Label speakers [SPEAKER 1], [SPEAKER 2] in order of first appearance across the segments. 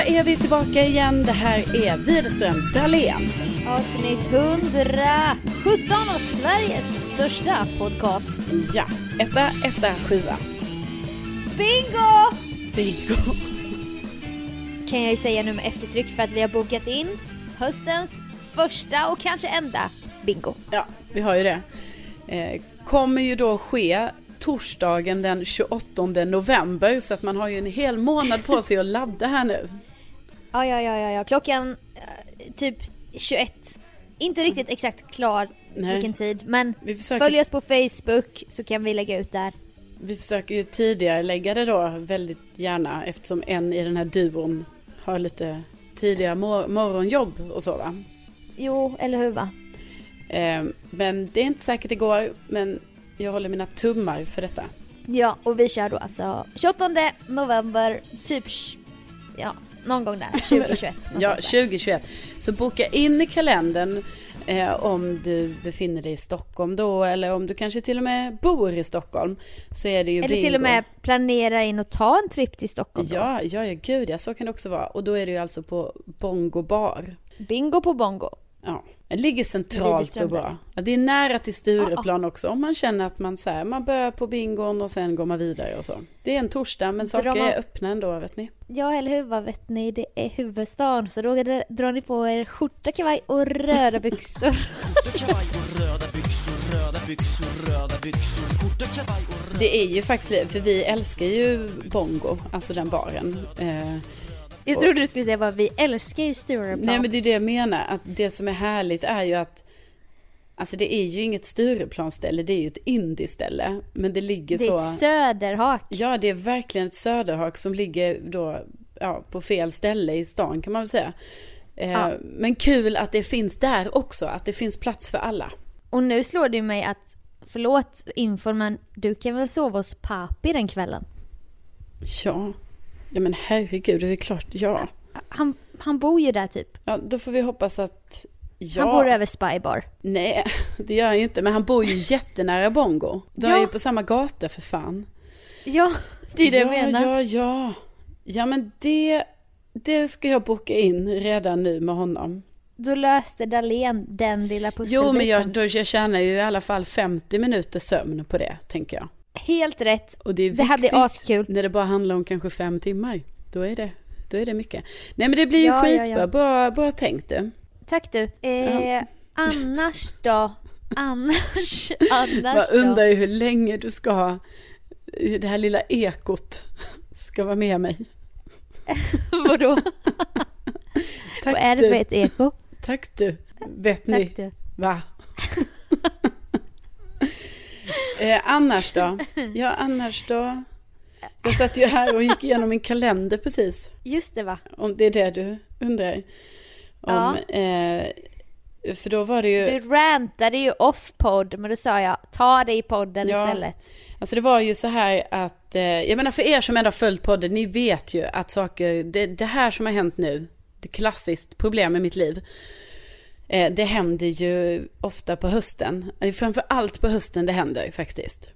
[SPEAKER 1] Då är vi tillbaka igen. Det här är Widerström Dahlén.
[SPEAKER 2] Avsnitt 117 av Sveriges största podcast.
[SPEAKER 1] Ja, etta, etta, sjua.
[SPEAKER 2] Bingo!
[SPEAKER 1] Bingo.
[SPEAKER 2] Kan jag ju säga nu med eftertryck för att vi har bokat in höstens första och kanske enda bingo.
[SPEAKER 1] Ja, vi har ju det. Eh, kommer ju då ske torsdagen den 28 november så att man har ju en hel månad på sig att ladda här nu.
[SPEAKER 2] Ja, ja, ja, ja, ja. klockan eh, typ 21. Inte riktigt exakt klar
[SPEAKER 1] Nej.
[SPEAKER 2] vilken tid men
[SPEAKER 1] Vi försöker-
[SPEAKER 2] följ oss på Facebook så kan vi lägga ut där.
[SPEAKER 1] Vi försöker ju tidigare lägga det då väldigt gärna eftersom en i den här duon har lite tidiga mor- morgonjobb och så va.
[SPEAKER 2] Jo, eller hur va?
[SPEAKER 1] Eh, men det är inte säkert det går men jag håller mina tummar för detta.
[SPEAKER 2] Ja, och vi kör då alltså 28 november, typ sh- ja, någon gång där, 2021.
[SPEAKER 1] Ja,
[SPEAKER 2] någonstans där.
[SPEAKER 1] 2021. Så boka in i kalendern eh, om du befinner dig i Stockholm då eller om du kanske till och med bor i Stockholm. Så är det ju
[SPEAKER 2] Eller
[SPEAKER 1] bingo.
[SPEAKER 2] till och med planera in och ta en tripp till Stockholm då.
[SPEAKER 1] Ja, ja, ja, gud ja, så kan det också vara. Och då är det ju alltså på Bongo bar.
[SPEAKER 2] Bingo på bongo.
[SPEAKER 1] Ja, det ligger centralt
[SPEAKER 2] Widerström
[SPEAKER 1] och bra. Ja, det är nära till Stureplan också. Om man känner att man, så här, man börjar på bingon och sen går man vidare och så. Det är en torsdag men saker
[SPEAKER 2] man-
[SPEAKER 1] är öppna ändå vet ni.
[SPEAKER 2] Ja, eller hur? Vad vet ni? Det är huvudstaden. Så då drar- ni på er skjorta, kavaj och röda byxor.
[SPEAKER 1] Det är ju faktiskt, för vi älskar ju Bongo, alltså den baren. Eh,
[SPEAKER 2] Jag trodde du skulle säga vad vi älskar i Stureplan.
[SPEAKER 1] Nej men det är det jag menar, att det som är härligt är ju att Alltså det är ju inget Stureplanställe, det är ju ett indieställe. Men det ligger
[SPEAKER 2] det är
[SPEAKER 1] så...
[SPEAKER 2] ett söderhak.
[SPEAKER 1] Ja, det är verkligen ett söderhak som ligger då ja, på fel ställe i stan kan man väl säga. Eh,
[SPEAKER 2] Ja.
[SPEAKER 1] Men kul att det finns där också, att det finns plats för alla.
[SPEAKER 2] Och nu slår det mig att, förlåt infon men du kan väl sova hos papi den kvällen?
[SPEAKER 1] Ja, ja men herregud, det är klart, ja.
[SPEAKER 2] Han, han bor ju där typ.
[SPEAKER 1] Ja, då får vi hoppas att... Ja.
[SPEAKER 2] Han bor över Spybar.
[SPEAKER 1] Nej, det gör han ju inte, men han bor ju jättenära Bongo. De är
[SPEAKER 2] Ja.
[SPEAKER 1] ju på samma gata för fan.
[SPEAKER 2] Ja, det är det
[SPEAKER 1] ja,
[SPEAKER 2] jag menar.
[SPEAKER 1] Ja, ja. Ja, men det, det ska jag boka in redan nu med honom.
[SPEAKER 2] Då löste Dahlén den lilla pusselbiten.
[SPEAKER 1] Jo, men jag, då, jag tjänar ju i alla fall 50 minuter sömn på det, tänker jag.
[SPEAKER 2] Helt rätt.
[SPEAKER 1] Och det är
[SPEAKER 2] Det här blir askul.
[SPEAKER 1] När det bara handlar om kanske fem timmar. Då är det, då är det mycket. Nej, men det blir ju
[SPEAKER 2] Ja, ja,
[SPEAKER 1] skitbra.
[SPEAKER 2] ja.
[SPEAKER 1] Bra, bra tänkt du.
[SPEAKER 2] Tack du. Eh,
[SPEAKER 1] Ja.
[SPEAKER 2] Annars då? Annars, annars
[SPEAKER 1] Jag undrar ju hur länge du ska ha det här lilla ekot ska vara med mig.
[SPEAKER 2] Vadå?
[SPEAKER 1] Tack
[SPEAKER 2] Vad är det för ett eko?
[SPEAKER 1] Tack du. Vet ni?
[SPEAKER 2] Tack du.
[SPEAKER 1] Va? Eh, annars då? Ja, annars då? Jag satt ju här och gick igenom min kalender precis.
[SPEAKER 2] Just det va?
[SPEAKER 1] Om det är det du undrar. Om, eh, för då var det ju...
[SPEAKER 2] Du rantade ju off-podd men då sa jag ta det i podden
[SPEAKER 1] Ja.
[SPEAKER 2] istället.
[SPEAKER 1] Alltså det var ju så här att, eh, jag menar för er som ändå har följt podden, ni vet ju att saker, det, det här som har hänt nu, det klassiskt problem i mitt liv. Eh, det händer ju ofta på hösten. Är Framför allt på hösten det händer faktiskt.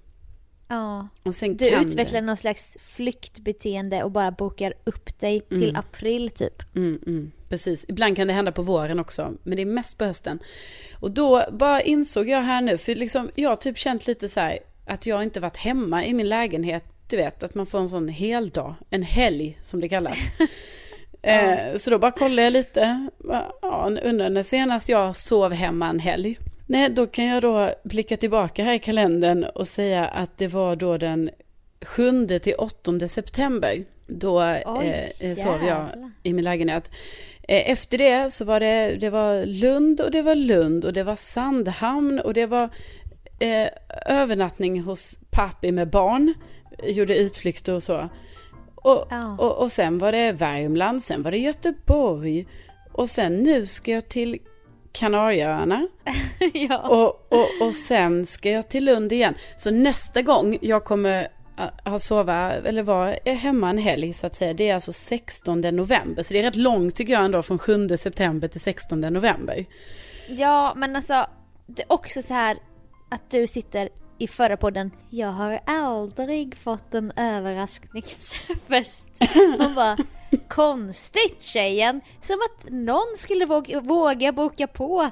[SPEAKER 2] Ja. Du utvecklar
[SPEAKER 1] det...
[SPEAKER 2] någon slags flyktbeteende och bara bokar upp dig till april typ.
[SPEAKER 1] Mm, mm, precis. Ibland kan det hända på våren också, men det är mest på hösten. Och då bara insåg jag här nu, för liksom, jag har typ känt lite så här att jag inte varit hemma i min lägenhet. Du vet, att man får en sån heldag, en helg som det kallas. eh, så då bara kollade jag lite, ja, undrar när senast jag sov hemma en helg. Nej, då kan jag då blicka tillbaka här i kalendern och säga att det var då den 7 till 8 september. Då
[SPEAKER 2] Oj,
[SPEAKER 1] eh, sov jag i min lägenhet. Eh, Efter det så var det, det var Lund och det var Lund och det var Sandhamn och det var eh, övernattning hos pappi med barn. Gjorde utflykter och så. Och,
[SPEAKER 2] Ja.
[SPEAKER 1] och, och sen var det Värmland, sen var det Göteborg. Och sen nu ska jag till Kanarieöarna.
[SPEAKER 2] ja.
[SPEAKER 1] Och, och, och sen ska jag till Lund igen. Så nästa gång jag kommer äh, ha sova, eller vara hemma en helg så att säga, det är alltså 16 november. Så det är rätt långt tycker jag ändå från 7 september till 16 november.
[SPEAKER 2] ja men alltså det är också så här att du sitter i förra podden Jag har aldrig fått en överraskningsfest. Man bara konstigt tjejen. Som att någon skulle våga, våga boka på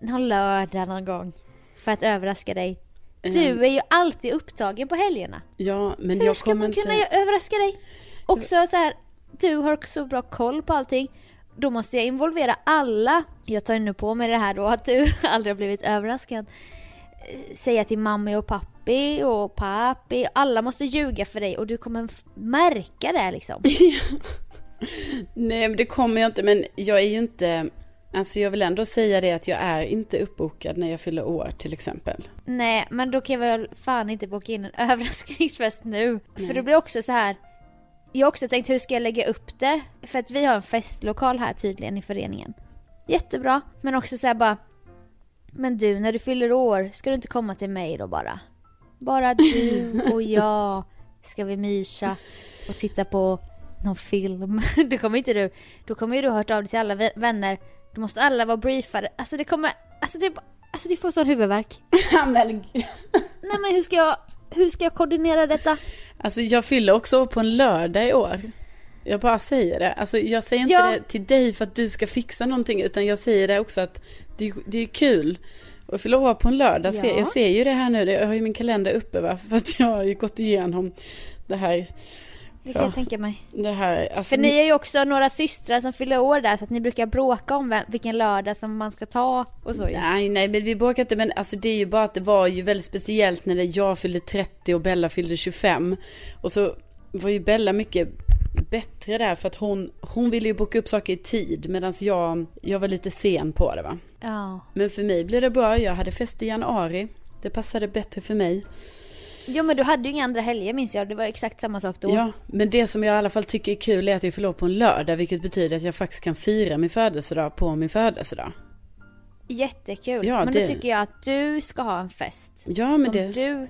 [SPEAKER 2] någon lördag någon gång. För att överraska dig. Du är ju alltid upptagen på helgerna.
[SPEAKER 1] Ja, men
[SPEAKER 2] Hur
[SPEAKER 1] jag
[SPEAKER 2] ska man
[SPEAKER 1] inte...
[SPEAKER 2] kunna överraska dig? Också så här, du har så bra koll på allting. Då måste jag involvera alla. Jag tar nu på mig det här då att du aldrig har blivit överraskad. Säga till mamma och pappi och pappi. Alla måste ljuga för dig och du kommer märka det liksom.
[SPEAKER 1] Nej, men det kommer jag inte. Men jag är ju inte... Alltså jag vill ändå säga det att jag är inte uppbokad när jag fyller år till exempel.
[SPEAKER 2] Nej, men då kan jag väl fan inte boka in en överraskningsfest nu. För det blir också så här. Jag har också tänkt hur ska jag lägga upp det? För att vi har en festlokal här tydligen i föreningen. Jättebra. Men också så här bara. Men du, när du fyller år, ska du inte komma till mig då bara? Bara du och jag ska vi mysa och titta på någon film. Då kommer inte du, då kommer ju du ha hört av dig till alla vä- vänner. Då måste alla vara briefade. Alltså det kommer, alltså det, alltså det får sån huvudvärk. Nej men hur ska jag, hur ska jag koordinera detta?
[SPEAKER 1] alltså jag fyller också på en lördag i år. Jag bara säger det. Alltså jag säger inte
[SPEAKER 2] Ja.
[SPEAKER 1] det till dig för att du ska fixa någonting. Utan jag säger det också att det, det är kul. att fylla år på en lördag.
[SPEAKER 2] Ja.
[SPEAKER 1] Jag ser ju det här nu. Jag har ju min kalender uppe va. För att jag har ju gått igenom det här.
[SPEAKER 2] Det kan
[SPEAKER 1] Ja.
[SPEAKER 2] jag tänka mig.
[SPEAKER 1] Det här alltså,
[SPEAKER 2] För ni är ju också några systrar som fyller år där så att ni brukar bråka om vem, vilken lördag som man ska ta och så.
[SPEAKER 1] Nej, nej, men vi bråkar inte. Men alltså det är ju bara att det var ju väldigt speciellt när jag fyllde 30 och Bella fyllde 25. Och så var ju Bella mycket bättre där för att hon, hon ville ju boka upp saker i tid medan jag, jag var lite sen på det va.
[SPEAKER 2] Ja.
[SPEAKER 1] Men för mig blev det bra. Jag hade fest i januari. Det passade bättre för mig.
[SPEAKER 2] Jo men du hade ju inga andra helger minns jag, det var exakt samma sak då.
[SPEAKER 1] Ja, men det som jag i alla fall tycker är kul är att jag fyller år på en lördag. Vilket betyder att jag faktiskt kan fira min födelsedag på min födelsedag.
[SPEAKER 2] Jättekul.
[SPEAKER 1] Ja,
[SPEAKER 2] men
[SPEAKER 1] det-
[SPEAKER 2] då tycker jag att du ska ha en fest.
[SPEAKER 1] Ja, men
[SPEAKER 2] som
[SPEAKER 1] det...
[SPEAKER 2] du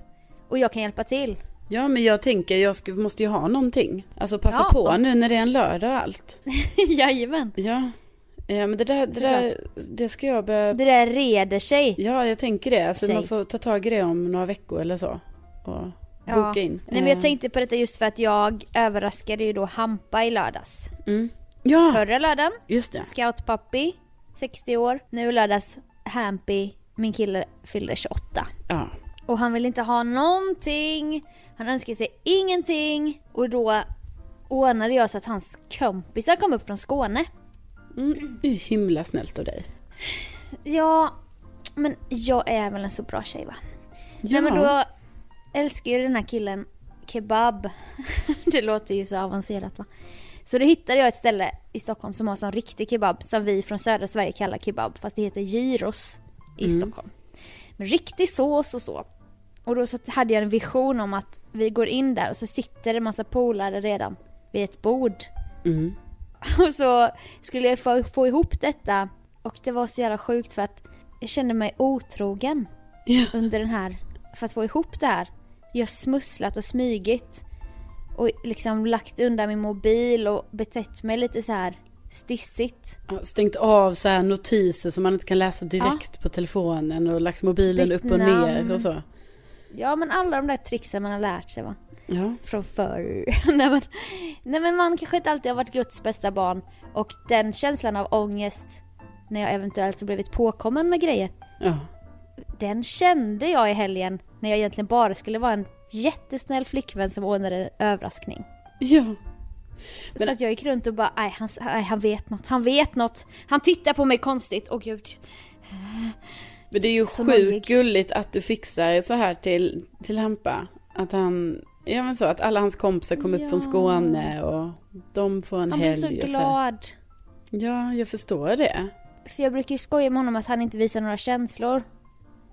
[SPEAKER 2] och jag kan hjälpa till.
[SPEAKER 1] Ja, men jag tänker jag ska, måste ju ha någonting. Alltså passa
[SPEAKER 2] Ja,
[SPEAKER 1] på nu när det är en lördag och allt.
[SPEAKER 2] Jajamän.
[SPEAKER 1] Ja, ja men det där, det där, det ska jag börja...
[SPEAKER 2] Det där reder sig.
[SPEAKER 1] Ja, jag tänker det. Alltså man får ta tag i det om några veckor eller så. Och boka in.
[SPEAKER 2] Nej men jag
[SPEAKER 1] Eh,
[SPEAKER 2] tänkte på detta just för att jag överraskade ju då Hampa i lördags.
[SPEAKER 1] Mm. Ja,
[SPEAKER 2] Förra lördagen,
[SPEAKER 1] just det.
[SPEAKER 2] scoutpappi, 60 år. Nu lördags, Hampy, min kille, fyllde 28.
[SPEAKER 1] Ja.
[SPEAKER 2] Och han vill inte ha någonting, han önskar sig ingenting. Och då ordnade jag så att hans kompisar kom upp från Skåne.
[SPEAKER 1] Mm, himla snällt av dig.
[SPEAKER 2] Ja, men jag är väl en så bra tjej va?
[SPEAKER 1] Ja.
[SPEAKER 2] Nej men då älskar ju den här killen kebab. det låter ju så avancerat va? Så då hittade jag ett ställe i Stockholm som har sån riktig kebab som vi från södra Sverige kallar kebab fast det heter gyros i Stockholm. Riktig sås och så. Och då så hade jag en vision om att vi går in där och så sitter det en massa polare redan vid ett bord.
[SPEAKER 1] Mm.
[SPEAKER 2] Och så skulle jag få, få ihop detta och det var så jävla sjukt för att jag kände mig otrogen
[SPEAKER 1] Ja.
[SPEAKER 2] under den här, för att få ihop det här. Jag har smusslat och smygit och liksom lagt undan min mobil och betett mig lite så här stissigt.
[SPEAKER 1] Ja, Stängt av så här notiser som man inte kan läsa direkt på telefonen och lagt mobilen
[SPEAKER 2] Bytt
[SPEAKER 1] upp och ner och så.
[SPEAKER 2] Ja men alla de där tricksen man har lärt sig va.
[SPEAKER 1] Ja.
[SPEAKER 2] Från förr. nej, men, nej men man kanske inte alltid har varit Guds bästa barn. Och den känslan av ångest när jag eventuellt har blivit påkommen med grejer.
[SPEAKER 1] ja.
[SPEAKER 2] Den kände jag i helgen när jag egentligen bara skulle vara en jättesnäll flickvän som ordnade en överraskning.
[SPEAKER 1] Ja.
[SPEAKER 2] Så att jag gick runt och bara, nej han, han vet något, han vet något. Han tittar på mig konstigt, åh gud.
[SPEAKER 1] Men det är ju
[SPEAKER 2] Så
[SPEAKER 1] sjukt
[SPEAKER 2] nojig.
[SPEAKER 1] gulligt att du fixar så här till, till Hampa. Att han, ja men så, att alla hans kompisar kom upp
[SPEAKER 2] Ja.
[SPEAKER 1] från Skåne och de får en
[SPEAKER 2] Han
[SPEAKER 1] helg
[SPEAKER 2] så
[SPEAKER 1] och så.
[SPEAKER 2] glad.
[SPEAKER 1] Ja, jag förstår det.
[SPEAKER 2] För jag brukar ju skoja med honom att han inte visar några känslor.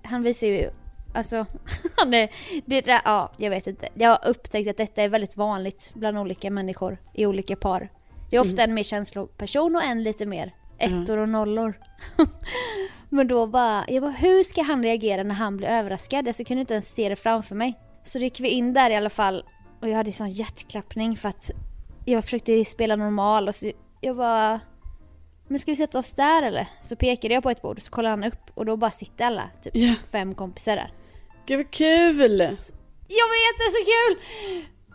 [SPEAKER 2] Han visar ju, alltså, han är, det där, ja, jag vet inte. Jag har upptäckt att detta är väldigt vanligt bland olika människor i olika par. Det är ofta en mer känsloperson och en lite mer ettor och nollor. Men då bara, jag bara, hur ska han reagera när han blir överraskad? Alltså, jag kunde inte ens se det framför mig. Så då gick vi in där i alla fall och jag hade sån hjärtklappning för att jag försökte spela normal och så jag bara men ska vi sätta oss där eller? Så pekade jag på ett bord och så kollade han upp och då bara sitter alla, typ
[SPEAKER 1] Ja.
[SPEAKER 2] fem kompisar där.
[SPEAKER 1] Gud vad kul!
[SPEAKER 2] Jag vet, det är så kul!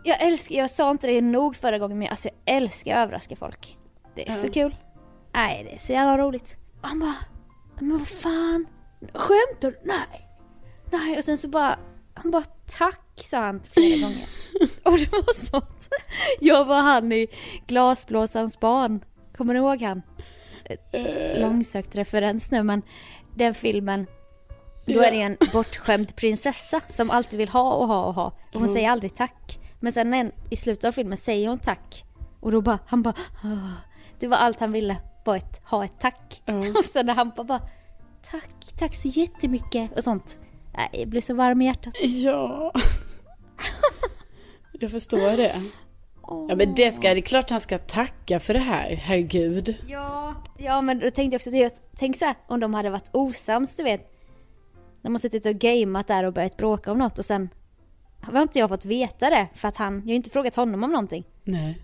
[SPEAKER 2] Jag älskar, jag sa inte det nog förra gången men alltså jag älskar att överraska folk. Det är så
[SPEAKER 1] Ja.
[SPEAKER 2] kul. Nej, det är så jävla roligt. Och han bara, men vad fan? Skämtar du? Nej. Nej, och sen så bara, han bara tack sa han flera gånger. Och det var sånt. Jag var han i Glasblåsarens barn. Kommer du ihåg han? långsökt referens nu men den filmen då är det en bortskämd prinsessa som alltid vill ha och ha och ha och hon säger aldrig tack. Men sen en, i slutet av filmen säger hon tack och då bara, han bara "Åh." Det var allt han ville, var ett, ha ett tack.
[SPEAKER 1] Ja.
[SPEAKER 2] Och sen när han bara, bara tack, tack så jättemycket och sånt. Jag blir så varm i hjärtat.
[SPEAKER 1] Ja. Jag förstår det. Ja men det ska, det är klart han ska tacka för det här, herregud.
[SPEAKER 2] Ja, ja men då tänkte jag också, tänk så här, om de hade varit osams du vet. De har suttit och gameat där och börjat bråka om något och sen har inte jag fått veta det för att han, jag har ju inte frågat honom om någonting.
[SPEAKER 1] Nej.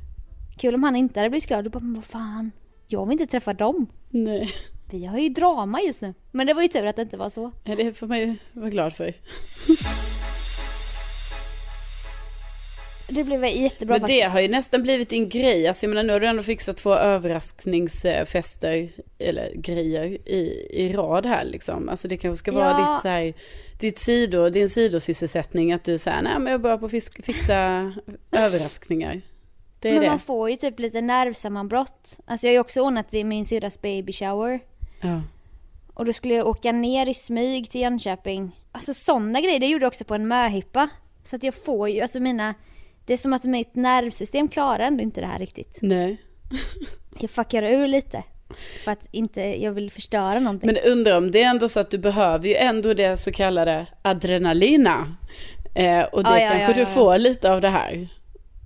[SPEAKER 2] Kul om han inte hade blivit glad, då bara, men vad fan, jag vill inte träffa dem.
[SPEAKER 1] Nej.
[SPEAKER 2] Vi har ju drama just nu. Men det var ju tur att det inte var så.
[SPEAKER 1] Ja, det får man ju vara glad för.
[SPEAKER 2] Det blev jättebra
[SPEAKER 1] Men
[SPEAKER 2] faktiskt.
[SPEAKER 1] det har ju nästan blivit en grej. Alltså jag menar nu har du ändå fixat två överraskningsfester eller grejer i, i rad här liksom. Alltså det kanske ska vara
[SPEAKER 2] Ja.
[SPEAKER 1] ditt så här, ditt sido, din sidosysselsättning att du säger nej men jag börjar på fisk- fixa överraskningar. Det är
[SPEAKER 2] Men
[SPEAKER 1] det.
[SPEAKER 2] man får ju typ lite nervsammanbrott. Alltså jag har ju också ordnat vid min syrras baby shower.
[SPEAKER 1] Ja.
[SPEAKER 2] Och då skulle jag åka ner i smyg till Jönköping. Alltså sådana grejer, det gjorde jag också på en möhippa. Så att jag får ju, alltså mina... Det är som att mitt nervsystem klarar ändå inte det här riktigt.
[SPEAKER 1] Nej.
[SPEAKER 2] Jag fuckar ur lite. För att inte, jag vill förstöra någonting.
[SPEAKER 1] Men undrar om det är ändå så att du behöver ju ändå det så kallade adrenalina. Eh, och det
[SPEAKER 2] Ja, ja,
[SPEAKER 1] kanske
[SPEAKER 2] ja,
[SPEAKER 1] du
[SPEAKER 2] ja, ja.
[SPEAKER 1] får lite av det här.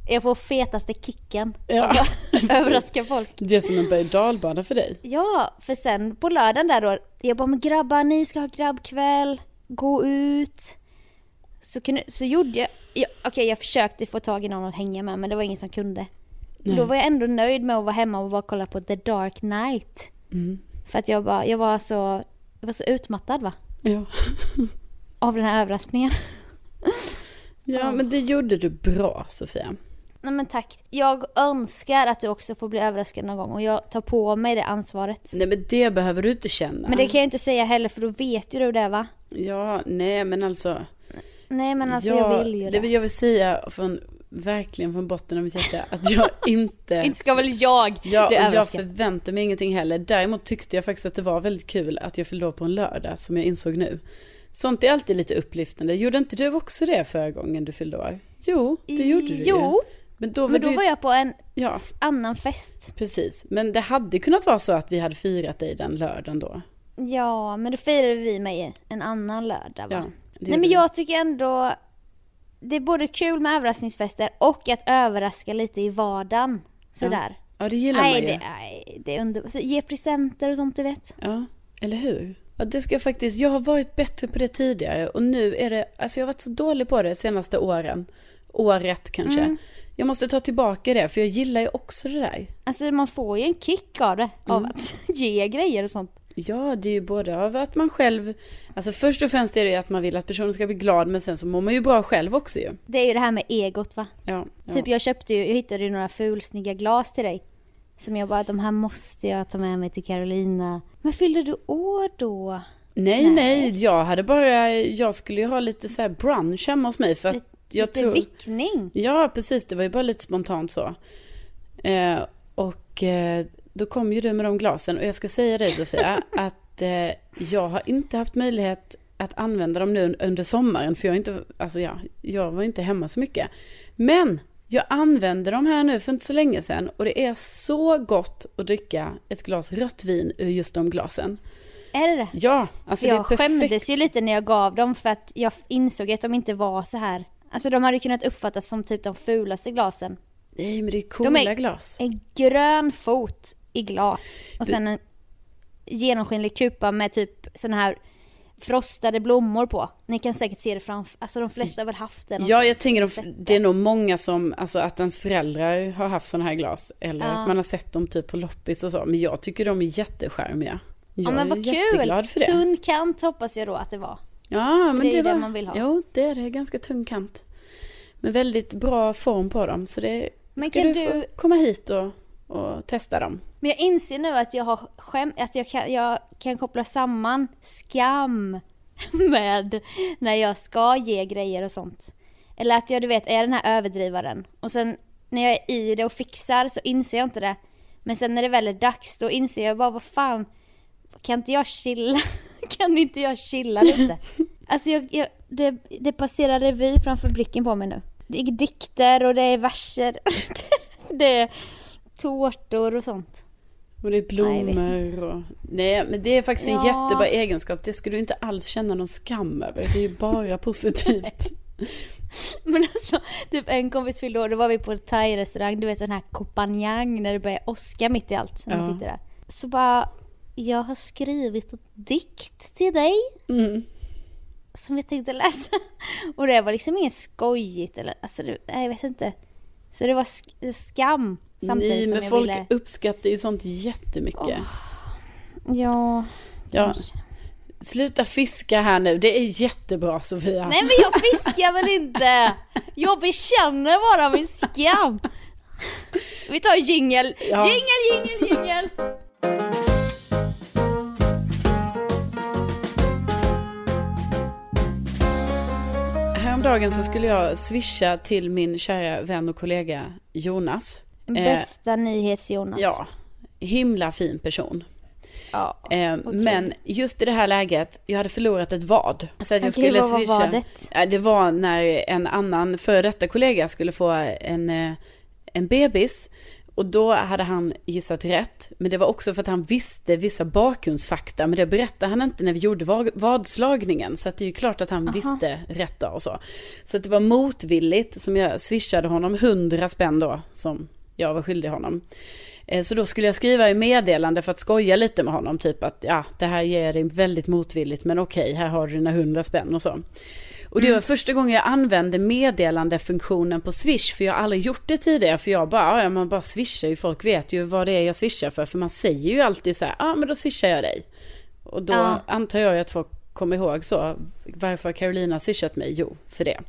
[SPEAKER 2] Jag får fetaste kicken.
[SPEAKER 1] Ja.
[SPEAKER 2] Överraska folk.
[SPEAKER 1] Det är som en berg dalbana för dig.
[SPEAKER 2] Ja, för sen på lördagen där då, jag bara men grabbar ni ska ha grabbkväll, gå ut. Så, kunde, så gjorde jag, okej jag försökte få tag i någon att hänga med men det var ingen som kunde.
[SPEAKER 1] Nej.
[SPEAKER 2] Då var jag ändå nöjd med att vara hemma och bara kolla på The Dark Knight.
[SPEAKER 1] Mm.
[SPEAKER 2] För att jag, bara, jag, var så, jag var så utmattad va?
[SPEAKER 1] Ja.
[SPEAKER 2] Av den här överraskningen.
[SPEAKER 1] Ja, men det gjorde du bra, Sofia.
[SPEAKER 2] Nej men tack. Jag önskar att du också får bli överraskad någon gång och jag tar på mig det ansvaret.
[SPEAKER 1] Nej, men det behöver du inte känna.
[SPEAKER 2] Men det kan jag inte säga heller för då vet ju du det va?
[SPEAKER 1] Ja, nej, men alltså.
[SPEAKER 2] Nej men alltså
[SPEAKER 1] ja,
[SPEAKER 2] jag vill ju det.
[SPEAKER 1] vill jag vill säga från, verkligen från botten av mitt hjärta att jag inte...
[SPEAKER 2] Inte ska väl jag
[SPEAKER 1] Ja, och
[SPEAKER 2] bli
[SPEAKER 1] jag
[SPEAKER 2] överraskad.
[SPEAKER 1] förväntar mig ingenting heller. Däremot tyckte jag faktiskt att det var väldigt kul att jag fyllde på en lördag, som jag insåg nu. Sånt är alltid lite upplyftande. Gjorde inte du också det förra gången du fyllde år? Jo, det gjorde du ju.
[SPEAKER 2] Jo,
[SPEAKER 1] Men då var
[SPEAKER 2] men då
[SPEAKER 1] du...
[SPEAKER 2] var jag på en
[SPEAKER 1] Ja,
[SPEAKER 2] annan fest.
[SPEAKER 1] precis. Men det hade kunnat vara så att vi hade firat dig den lördagen då.
[SPEAKER 2] Ja, men då firade vi mig en annan lördag va?
[SPEAKER 1] Ja, Det
[SPEAKER 2] Nej men jag tycker ändå det är både kul med överraskningsfester och att överraska lite i vardagen. Sådär.
[SPEAKER 1] Ja, det gillar
[SPEAKER 2] Nej,
[SPEAKER 1] man ju.
[SPEAKER 2] det, nej, det är underbart. Så ge presenter och sånt du vet.
[SPEAKER 1] Ja, eller hur? Ja, det ska jag faktiskt, jag har varit bättre på det tidigare och nu är det, alltså jag har varit så dålig på det de senaste åren. Året kanske.
[SPEAKER 2] Mm.
[SPEAKER 1] Jag måste ta tillbaka det, för jag gillar ju också det där.
[SPEAKER 2] Alltså man får ju en kick av det. Av
[SPEAKER 1] Mm.
[SPEAKER 2] att ge grejer och sånt.
[SPEAKER 1] Ja, det är ju både av att man själv, alltså först och främst är det ju att man vill att personen ska bli glad, men sen så mår man ju bra själv också ju.
[SPEAKER 2] Det är ju det här med egot va.
[SPEAKER 1] Ja, ja.
[SPEAKER 2] Typ jag köpte ju, jag hittade ju några fulsnygga glas till dig. Som jag bara, de här måste jag ta med mig till Carolina. Men fyllde du år då?
[SPEAKER 1] nej,
[SPEAKER 2] nej.
[SPEAKER 1] nej, jag hade bara, jag skulle ju ha lite så här brunch hemma hos mig för att
[SPEAKER 2] Lite,
[SPEAKER 1] jag
[SPEAKER 2] lite
[SPEAKER 1] tror...
[SPEAKER 2] vickning?
[SPEAKER 1] Ja, precis. Det var ju bara lite spontant så. Eh, och eh, då kom ju du med de glasen. Och jag ska säga dig Sofia, att eh, jag har inte haft möjlighet att använda dem nu under sommaren. För jag, inte, alltså ja, jag var inte hemma så mycket. Men jag använde dem här nu för inte så länge sedan. Och det är så gott att dricka ett glas rött vin ur just de glasen.
[SPEAKER 2] Är det det?
[SPEAKER 1] Ja, alltså
[SPEAKER 2] jag
[SPEAKER 1] det är perfekt.
[SPEAKER 2] skämdes ju lite när jag gav dem för att jag insåg att de inte var så här. Alltså de hade kunnat uppfattas som typ de fulaste glasen.
[SPEAKER 1] Nej, men det är coola
[SPEAKER 2] De är-
[SPEAKER 1] glas.
[SPEAKER 2] En grön fot i glas och sen en genomskinlig kupa med typ såna här frostade blommor på. Ni kan säkert se det framför, alltså de flesta har väl haft det
[SPEAKER 1] Ja, jag tänker de, det är nog många som, alltså att ens föräldrar har haft sådana här glas. Eller
[SPEAKER 2] Ja.
[SPEAKER 1] att man har sett dem typ på loppis och så. Men jag tycker de är jättecharmiga. Jag
[SPEAKER 2] Ja men vad
[SPEAKER 1] är
[SPEAKER 2] kul!
[SPEAKER 1] jätteglad för det.
[SPEAKER 2] Tunn kant hoppas jag då att det var.
[SPEAKER 1] Ja, men
[SPEAKER 2] det är
[SPEAKER 1] det,
[SPEAKER 2] det
[SPEAKER 1] var,
[SPEAKER 2] man vill ha.
[SPEAKER 1] Jo, det är det. Ganska tung kant. Men väldigt bra form på dem. Så det
[SPEAKER 2] Men
[SPEAKER 1] ska
[SPEAKER 2] kan
[SPEAKER 1] du,
[SPEAKER 2] du-
[SPEAKER 1] komma hit och, och testa dem.
[SPEAKER 2] Men jag inser nu att jag har skäm, att jag kan, jag kan koppla samman skam med när jag ska ge grejer och sånt. Eller att jag du vet är den här överdrivaren. Och sen när jag är i det och fixar så inser jag inte det. Men sen när det väl är dags då inser jag bara vad fan, kan inte jag chilla? kan inte jag chilla lite? Alltså jag, jag, det, det passerar revy framför blicken på mig nu. Det är dikter och det är verser. det är tårtor och sånt.
[SPEAKER 1] Och det är
[SPEAKER 2] Nej,
[SPEAKER 1] blommor och... Nej, men det är faktiskt en
[SPEAKER 2] Ja.
[SPEAKER 1] jättebra egenskap. Det ska du inte alls känna någon skam över. Det är ju bara positivt.
[SPEAKER 2] Men alltså, typ en kompis fyllde år, då var vi på thai-restaurang, du vet sån här kompanjang när det börjar åska mitt i allt. När
[SPEAKER 1] Ja.
[SPEAKER 2] sitter där. Så bara, jag har skrivit en dikt till dig
[SPEAKER 1] Mm.
[SPEAKER 2] som jag tänkte läsa. Och det var liksom inget skojigt eller, alltså jag vet inte. Så det var sk- skam samtidigt
[SPEAKER 1] Nej,
[SPEAKER 2] som
[SPEAKER 1] men
[SPEAKER 2] jag
[SPEAKER 1] folk
[SPEAKER 2] ville...
[SPEAKER 1] uppskattar ju sånt jättemycket.
[SPEAKER 2] Ja,
[SPEAKER 1] ja,
[SPEAKER 2] kanske.
[SPEAKER 1] sluta fiska här nu. Det är jättebra Sofia.
[SPEAKER 2] Nej men jag fiskar väl inte! Jag bekänner bara min skam. Vi tar jingel.
[SPEAKER 1] Ja.
[SPEAKER 2] Jingel, jingel, jingel!
[SPEAKER 1] Häromdagen så skulle jag swisha till min kära vän och kollega Jonas. Eh,
[SPEAKER 2] Bästa nyhets-Jonas.
[SPEAKER 1] ja, himla fin person.
[SPEAKER 2] ja.
[SPEAKER 1] Eh, men just i det här läget, jag hade förlorat ett vad. Så att jag skulle
[SPEAKER 2] vad var
[SPEAKER 1] swisha.
[SPEAKER 2] vadet?
[SPEAKER 1] Ja, det var när en annan före detta kollega skulle få en, eh, en bebis. Och då hade han gissat rätt. Men det var också för att han visste vissa bakgrundsfakta. Men det berättade han inte när vi gjorde vad- vadslagningen. Så det är ju klart att han visste rätt då och så. Så det var motvilligt som jag swishade honom 100 spänn då. Som jag var skyldig honom. Eh, Så då skulle jag skriva i meddelande för att skoja lite med honom. Typ att ja, det här ger dig väldigt motvilligt men okej, här har du dina 100 spänn och så. Och det var första gången jag använde meddelandefunktionen på Swish. För jag har aldrig gjort det tidigare. För jag bara, ja man bara swishar ju. Folk vet ju vad det är jag swishar för. För man säger ju alltid så här, ja men då swishar jag dig. Och då
[SPEAKER 2] Ja.
[SPEAKER 1] antar jag att folk kommer ihåg så. Varför har Carolina swishat mig? Jo, för det.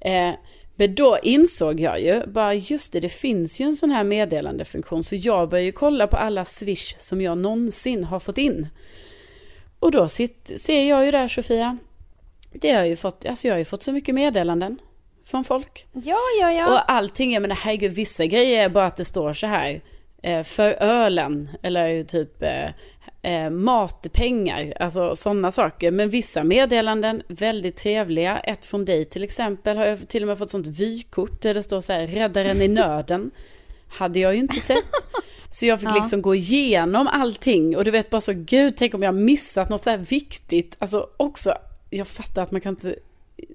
[SPEAKER 1] Eh, men då insåg jag ju, bara just det, det finns ju en sån här meddelandefunktion. Så jag började ju kolla på alla swish som jag någonsin har fått in. Och då sitt, ser jag ju där Sofia. Det har jag ju fått, alltså jag har ju fått så mycket meddelanden från folk.
[SPEAKER 2] Ja, ja, ja.
[SPEAKER 1] Och allting, jag menar herregud, vissa grejer är bara att det står så här. Eh, för ölen, eller typ eh, eh, matpengar, alltså sådana saker. Men vissa meddelanden, väldigt trevliga. Ett från dig till exempel, har jag till och med fått sånt vykort där det står så här, räddaren i nöden. Hade jag ju inte sett. Så jag fick
[SPEAKER 2] Ja.
[SPEAKER 1] liksom gå igenom allting och du vet bara så, gud tänk om jag missat något så här viktigt. Alltså också jag fattar att man kan inte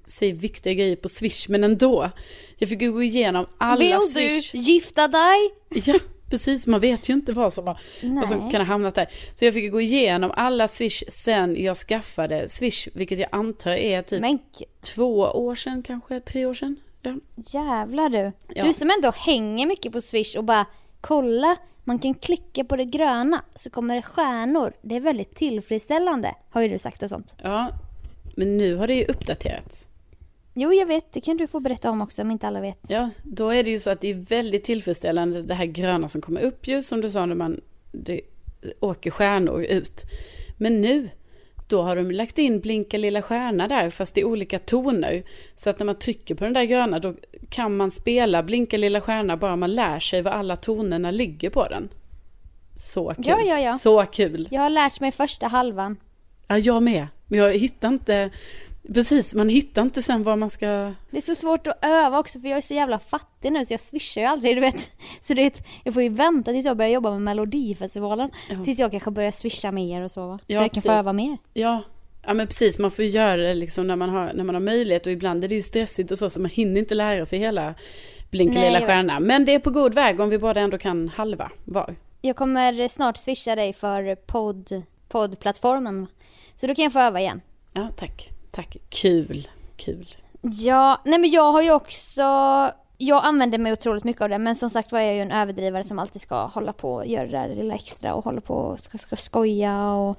[SPEAKER 1] säga viktiga grejer på Swish, men ändå. Jag fick gå igenom alla
[SPEAKER 2] Vill
[SPEAKER 1] Swish.
[SPEAKER 2] du gifta dig?
[SPEAKER 1] Ja, precis. Man vet ju inte vad som, har, vad som kan ha hamnat där. Så jag fick gå igenom alla Swish sen jag skaffade Swish, vilket jag antar är typ
[SPEAKER 2] Men
[SPEAKER 1] två år sedan kanske, tre år sedan. Ja.
[SPEAKER 2] jävlar du.
[SPEAKER 1] Ja.
[SPEAKER 2] Du som ändå hänger mycket på Swish och bara kolla, man kan klicka på det gröna så kommer det stjärnor. Det är väldigt tillfredsställande, har ju du sagt och sånt.
[SPEAKER 1] ja, men nu har det ju uppdaterats.
[SPEAKER 2] Jo, jag vet, det kan du få berätta om också om inte alla vet.
[SPEAKER 1] Ja, då är det ju så att det är väldigt tillfredsställande det här gröna som kommer upp ju, som du sa när man det åker stjärnor ut. Men nu, då har de lagt in blinka lilla stjärna där, fast i olika toner. Så att när man trycker på den där gröna, då kan man spela blinka lilla stjärna bara man lär sig vad alla tonerna ligger på den. Så kul.
[SPEAKER 2] Ja, ja, ja.
[SPEAKER 1] Så kul.
[SPEAKER 2] Jag har lärt mig första halvan.
[SPEAKER 1] Ja, jag med. Men jag hittar inte, precis, man hittar inte sen vad man ska...
[SPEAKER 2] Det är så svårt att öva också för jag är så jävla fattig nu så jag swishar ju aldrig du vet. Så det, jag får ju vänta tills jag börjar jobba med Melodifestivalen.
[SPEAKER 1] Ja.
[SPEAKER 2] Tills jag kanske börjar swisha mer och så va. Så
[SPEAKER 1] Ja,
[SPEAKER 2] jag kan få
[SPEAKER 1] precis.
[SPEAKER 2] öva mer.
[SPEAKER 1] Ja, ja men precis. Man får göra det liksom när man, har, när man har möjlighet och ibland är det ju stressigt och så så man hinner inte lära sig hela Blinka lilla stjärna. Men det är på god väg om vi båda ändå kan halva var.
[SPEAKER 2] Jag kommer snart swisha dig för podd, poddplattformen. Så då kan jag få öva igen.
[SPEAKER 1] Ja, tack. Tack. Kul. Kul.
[SPEAKER 2] Ja, nej men jag har ju också... Jag använder mig otroligt mycket av det men som sagt var är jag ju en överdrivare som alltid ska hålla på och göra det där lilla extra och hålla på och ska, ska skoja och...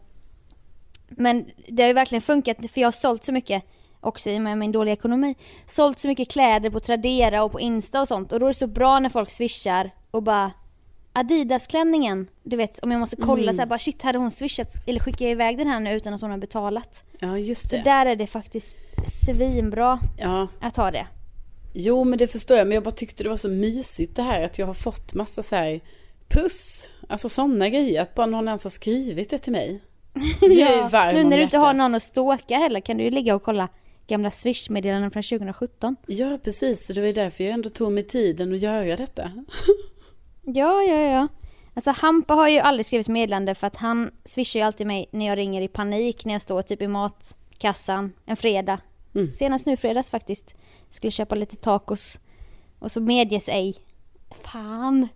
[SPEAKER 2] Men det har ju verkligen funkat för jag har sålt så mycket också i och med min dåliga ekonomi. Sålt så mycket kläder på Tradera och på Insta och sånt och då är det så bra när folk swishar och bara Adidas-klänningen, du vet om jag måste kolla
[SPEAKER 1] Mm.
[SPEAKER 2] så här, bara shit hade hon swishat eller skickar jag iväg den här nu utan att hon har betalat?
[SPEAKER 1] Ja, just
[SPEAKER 2] Så
[SPEAKER 1] det.
[SPEAKER 2] där är det faktiskt svinbra
[SPEAKER 1] Ja,
[SPEAKER 2] att ha det.
[SPEAKER 1] jo men det förstår jag. Men jag bara tyckte det var så mysigt det här att jag har fått massa så här puss. Alltså sådana grejer. Att bara någon ens har skrivit det till mig. Det är ju varm
[SPEAKER 2] nu när du inte har någon att ståka heller kan du ju ligga och kolla gamla Swish-meddelanden från 2017.
[SPEAKER 1] Ja, precis. Så det var ju därför jag ändå tog mig tiden att göra detta.
[SPEAKER 2] Ja, ja, ja. Alltså Hampa har ju aldrig skrivit meddelande för att han swishar ju alltid mig när jag ringer i panik när jag står typ i matkassan en fredag.
[SPEAKER 1] Mm.
[SPEAKER 2] Senast nu fredags faktiskt. Skulle köpa lite tacos. Och så medges ej. Fan.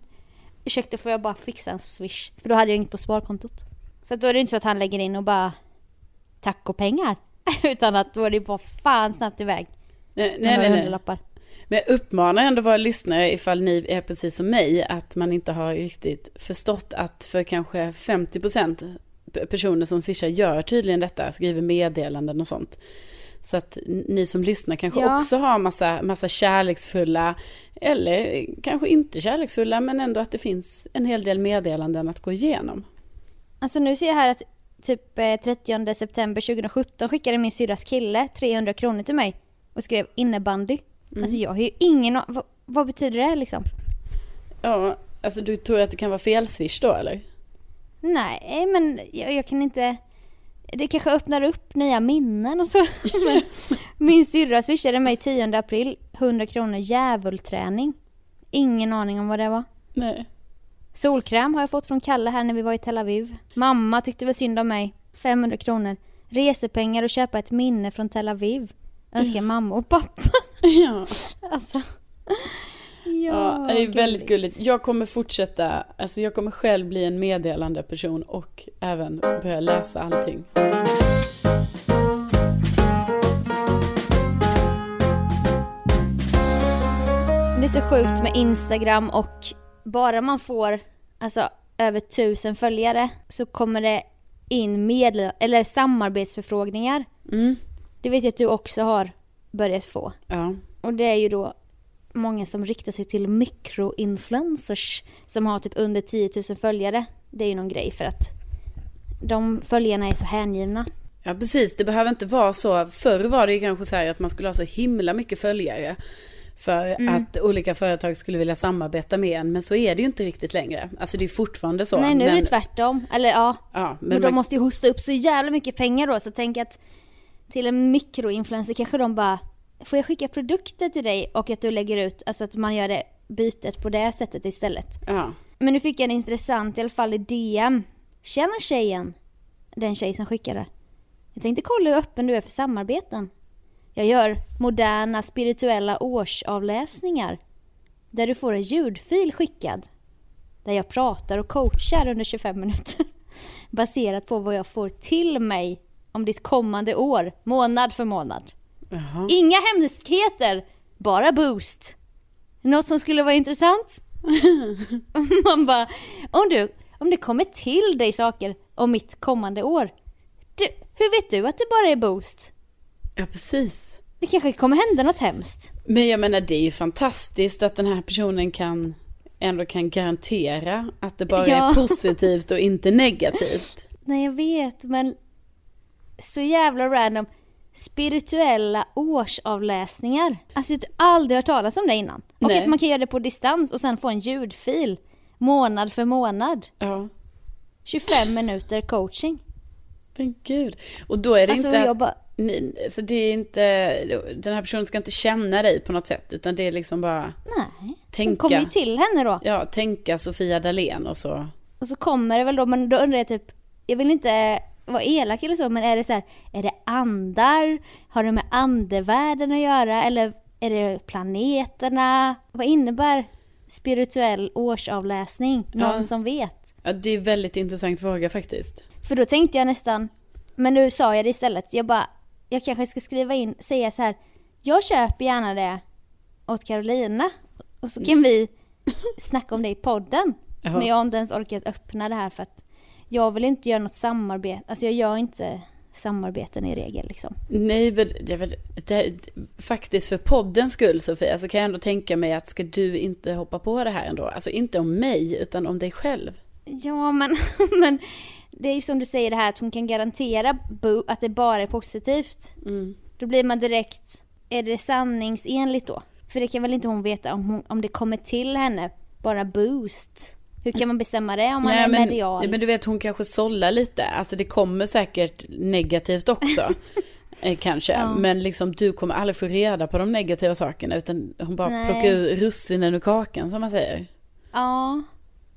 [SPEAKER 2] Ursäkta får jag bara fixa en swish? För då hade jag inget på sparkontot. Så då är det inte så att han lägger in och bara tacopengar. Utan att då är det bara fan snabbt iväg.
[SPEAKER 1] Nej, nej. nej. Men jag uppmanar ändå våra lyssnare, ifall ni är precis som mig, att man inte har riktigt förstått att för kanske 50% personer som swishar gör tydligen detta, skriver meddelanden och sånt. Så att ni som lyssnar kanske
[SPEAKER 2] Ja.
[SPEAKER 1] också har massa, massa kärleksfulla, eller kanske inte kärleksfulla, men ändå att det finns en hel del meddelanden att gå igenom.
[SPEAKER 2] Alltså nu ser jag här att typ eh, 30 september 2017 skickade min syrras kille 300 kronor till mig och skrev innebandy.
[SPEAKER 1] Mm.
[SPEAKER 2] Alltså jag har ju ingen vad, vad betyder det liksom?
[SPEAKER 1] Ja, alltså du tror att det kan vara fel swish då eller?
[SPEAKER 2] Nej men jag, jag kan inte... Det kanske öppnar upp nya minnen och så. min syrra swishade mig 10 april 100 kronor djävulträning. Ingen aning om vad det var.
[SPEAKER 1] Nej.
[SPEAKER 2] Solkräm har jag fått från Kalle här när vi var i Tel Aviv. Mamma tyckte väl synd om mig. 500 kronor. Resepengar och köpa ett minne från Tel Aviv. Önskar mamma och pappa.
[SPEAKER 1] Ja.
[SPEAKER 2] Alltså. Ja,
[SPEAKER 1] det är väldigt gulligt. Jag kommer fortsätta, alltså jag kommer själv bli en meddelande person och även börja läsa allting.
[SPEAKER 2] Det är så sjukt med Instagram och bara man får alltså, över tusen följare så kommer det in medel eller samarbetsförfrågningar.
[SPEAKER 1] Mm.
[SPEAKER 2] Det vet jag att du också har börjat få.
[SPEAKER 1] Ja.
[SPEAKER 2] Och det är ju då många som riktar sig till mikroinfluencers som har typ under 10 000 följare. Det är ju någon grej för att de följarna är så hängivna.
[SPEAKER 1] ja, precis. Det behöver inte vara så. Förr var det ju kanske så här att man skulle ha så himla mycket följare för att olika företag skulle vilja samarbeta med en. Men så är det ju inte riktigt längre. Alltså det är fortfarande så.
[SPEAKER 2] Nej, nu är
[SPEAKER 1] men,
[SPEAKER 2] det tvärtom. Eller ja,
[SPEAKER 1] Ja, men,
[SPEAKER 2] men de
[SPEAKER 1] man,
[SPEAKER 2] måste ju hosta upp så jävla mycket pengar då. Så tänk att till en mikroinfluencer kanske de bara Får jag skicka produkter till dig och att du lägger ut, alltså att man gör det bytet på det sättet istället.
[SPEAKER 1] ja.
[SPEAKER 2] Men nu fick jag en intressant i alla fall i DM. Tjena tjejen! Den tjej som skickade. Jag tänkte kolla hur öppen du är för samarbeten. Jag gör moderna spirituella årsavläsningar där du får en ljudfil skickad där jag pratar och coachar under 25 minuter baserat på vad jag får till mig om ditt kommande år, månad för månad.
[SPEAKER 1] Jaha.
[SPEAKER 2] Inga hemskheter, bara boost. Något som skulle vara intressant? Man bara, om, du, om det kommer till dig saker om mitt kommande år, du, hur vet du att det bara är boost?
[SPEAKER 1] Ja, precis.
[SPEAKER 2] Det kanske kommer hända något hemskt.
[SPEAKER 1] Men jag menar det är ju fantastiskt att den här personen kan ändå kan garantera att det bara
[SPEAKER 2] Ja.
[SPEAKER 1] är positivt och inte negativt.
[SPEAKER 2] Nej jag vet men så jävla random. Spirituella årsavläsningar. Alltså jag har aldrig hört talas om det innan. Och
[SPEAKER 1] Nej.
[SPEAKER 2] att man kan göra det på distans och sen få en ljudfil. Månad för månad.
[SPEAKER 1] Ja.
[SPEAKER 2] 25 minuter coaching.
[SPEAKER 1] Men gud. Och då är det
[SPEAKER 2] Alltså
[SPEAKER 1] inte...
[SPEAKER 2] bara,
[SPEAKER 1] Ni, så det är inte, den här personen ska inte känna dig på något sätt, utan det är liksom bara
[SPEAKER 2] nej. Hon
[SPEAKER 1] tänka,
[SPEAKER 2] kommer ju till henne då.
[SPEAKER 1] ja, tänka Sofia Dalén och så.
[SPEAKER 2] Och så kommer det väl då, men då undrar jag typ, jag vill inte vara elak eller så, men är det så här, är det andar? Har det med andevärlden att göra? Eller är det planeterna? Vad innebär spirituell årsavläsning? Någon
[SPEAKER 1] Ja.
[SPEAKER 2] som vet?
[SPEAKER 1] Ja, det är väldigt intressant fråga faktiskt.
[SPEAKER 2] För då tänkte jag nästan, men nu sa jag det istället, jag bara, jag kanske ska skriva in, säga så här, jag köper gärna det åt Carolina och så kan vi snacka om det i podden. Men jag har inte ens orkat öppna det här för att jag vill inte göra något samarbete, alltså jag gör inte samarbeten i regel liksom.
[SPEAKER 1] Nej, men det, det, det, faktiskt för poddens skull Sofia, så kan jag ändå tänka mig att ska du inte hoppa på det här ändå? Alltså inte om mig, utan om dig själv.
[SPEAKER 2] Ja men, men det är som du säger det här att hon kan garantera att det bara är positivt.
[SPEAKER 1] Mm.
[SPEAKER 2] Då blir man direkt, är det sanningsenligt då? För det kan väl inte hon veta om, hon, om det kommer till henne bara boost? Hur kan man bestämma det om man är
[SPEAKER 1] men,
[SPEAKER 2] medial?
[SPEAKER 1] men du vet, hon kanske sållar lite. Alltså det kommer säkert negativt också. eh, kanske.
[SPEAKER 2] Ja.
[SPEAKER 1] Men liksom du kommer aldrig få reda på de negativa sakerna. Utan hon bara
[SPEAKER 2] Nej.
[SPEAKER 1] plockar ur russinen ur kakan som man säger.
[SPEAKER 2] Ja,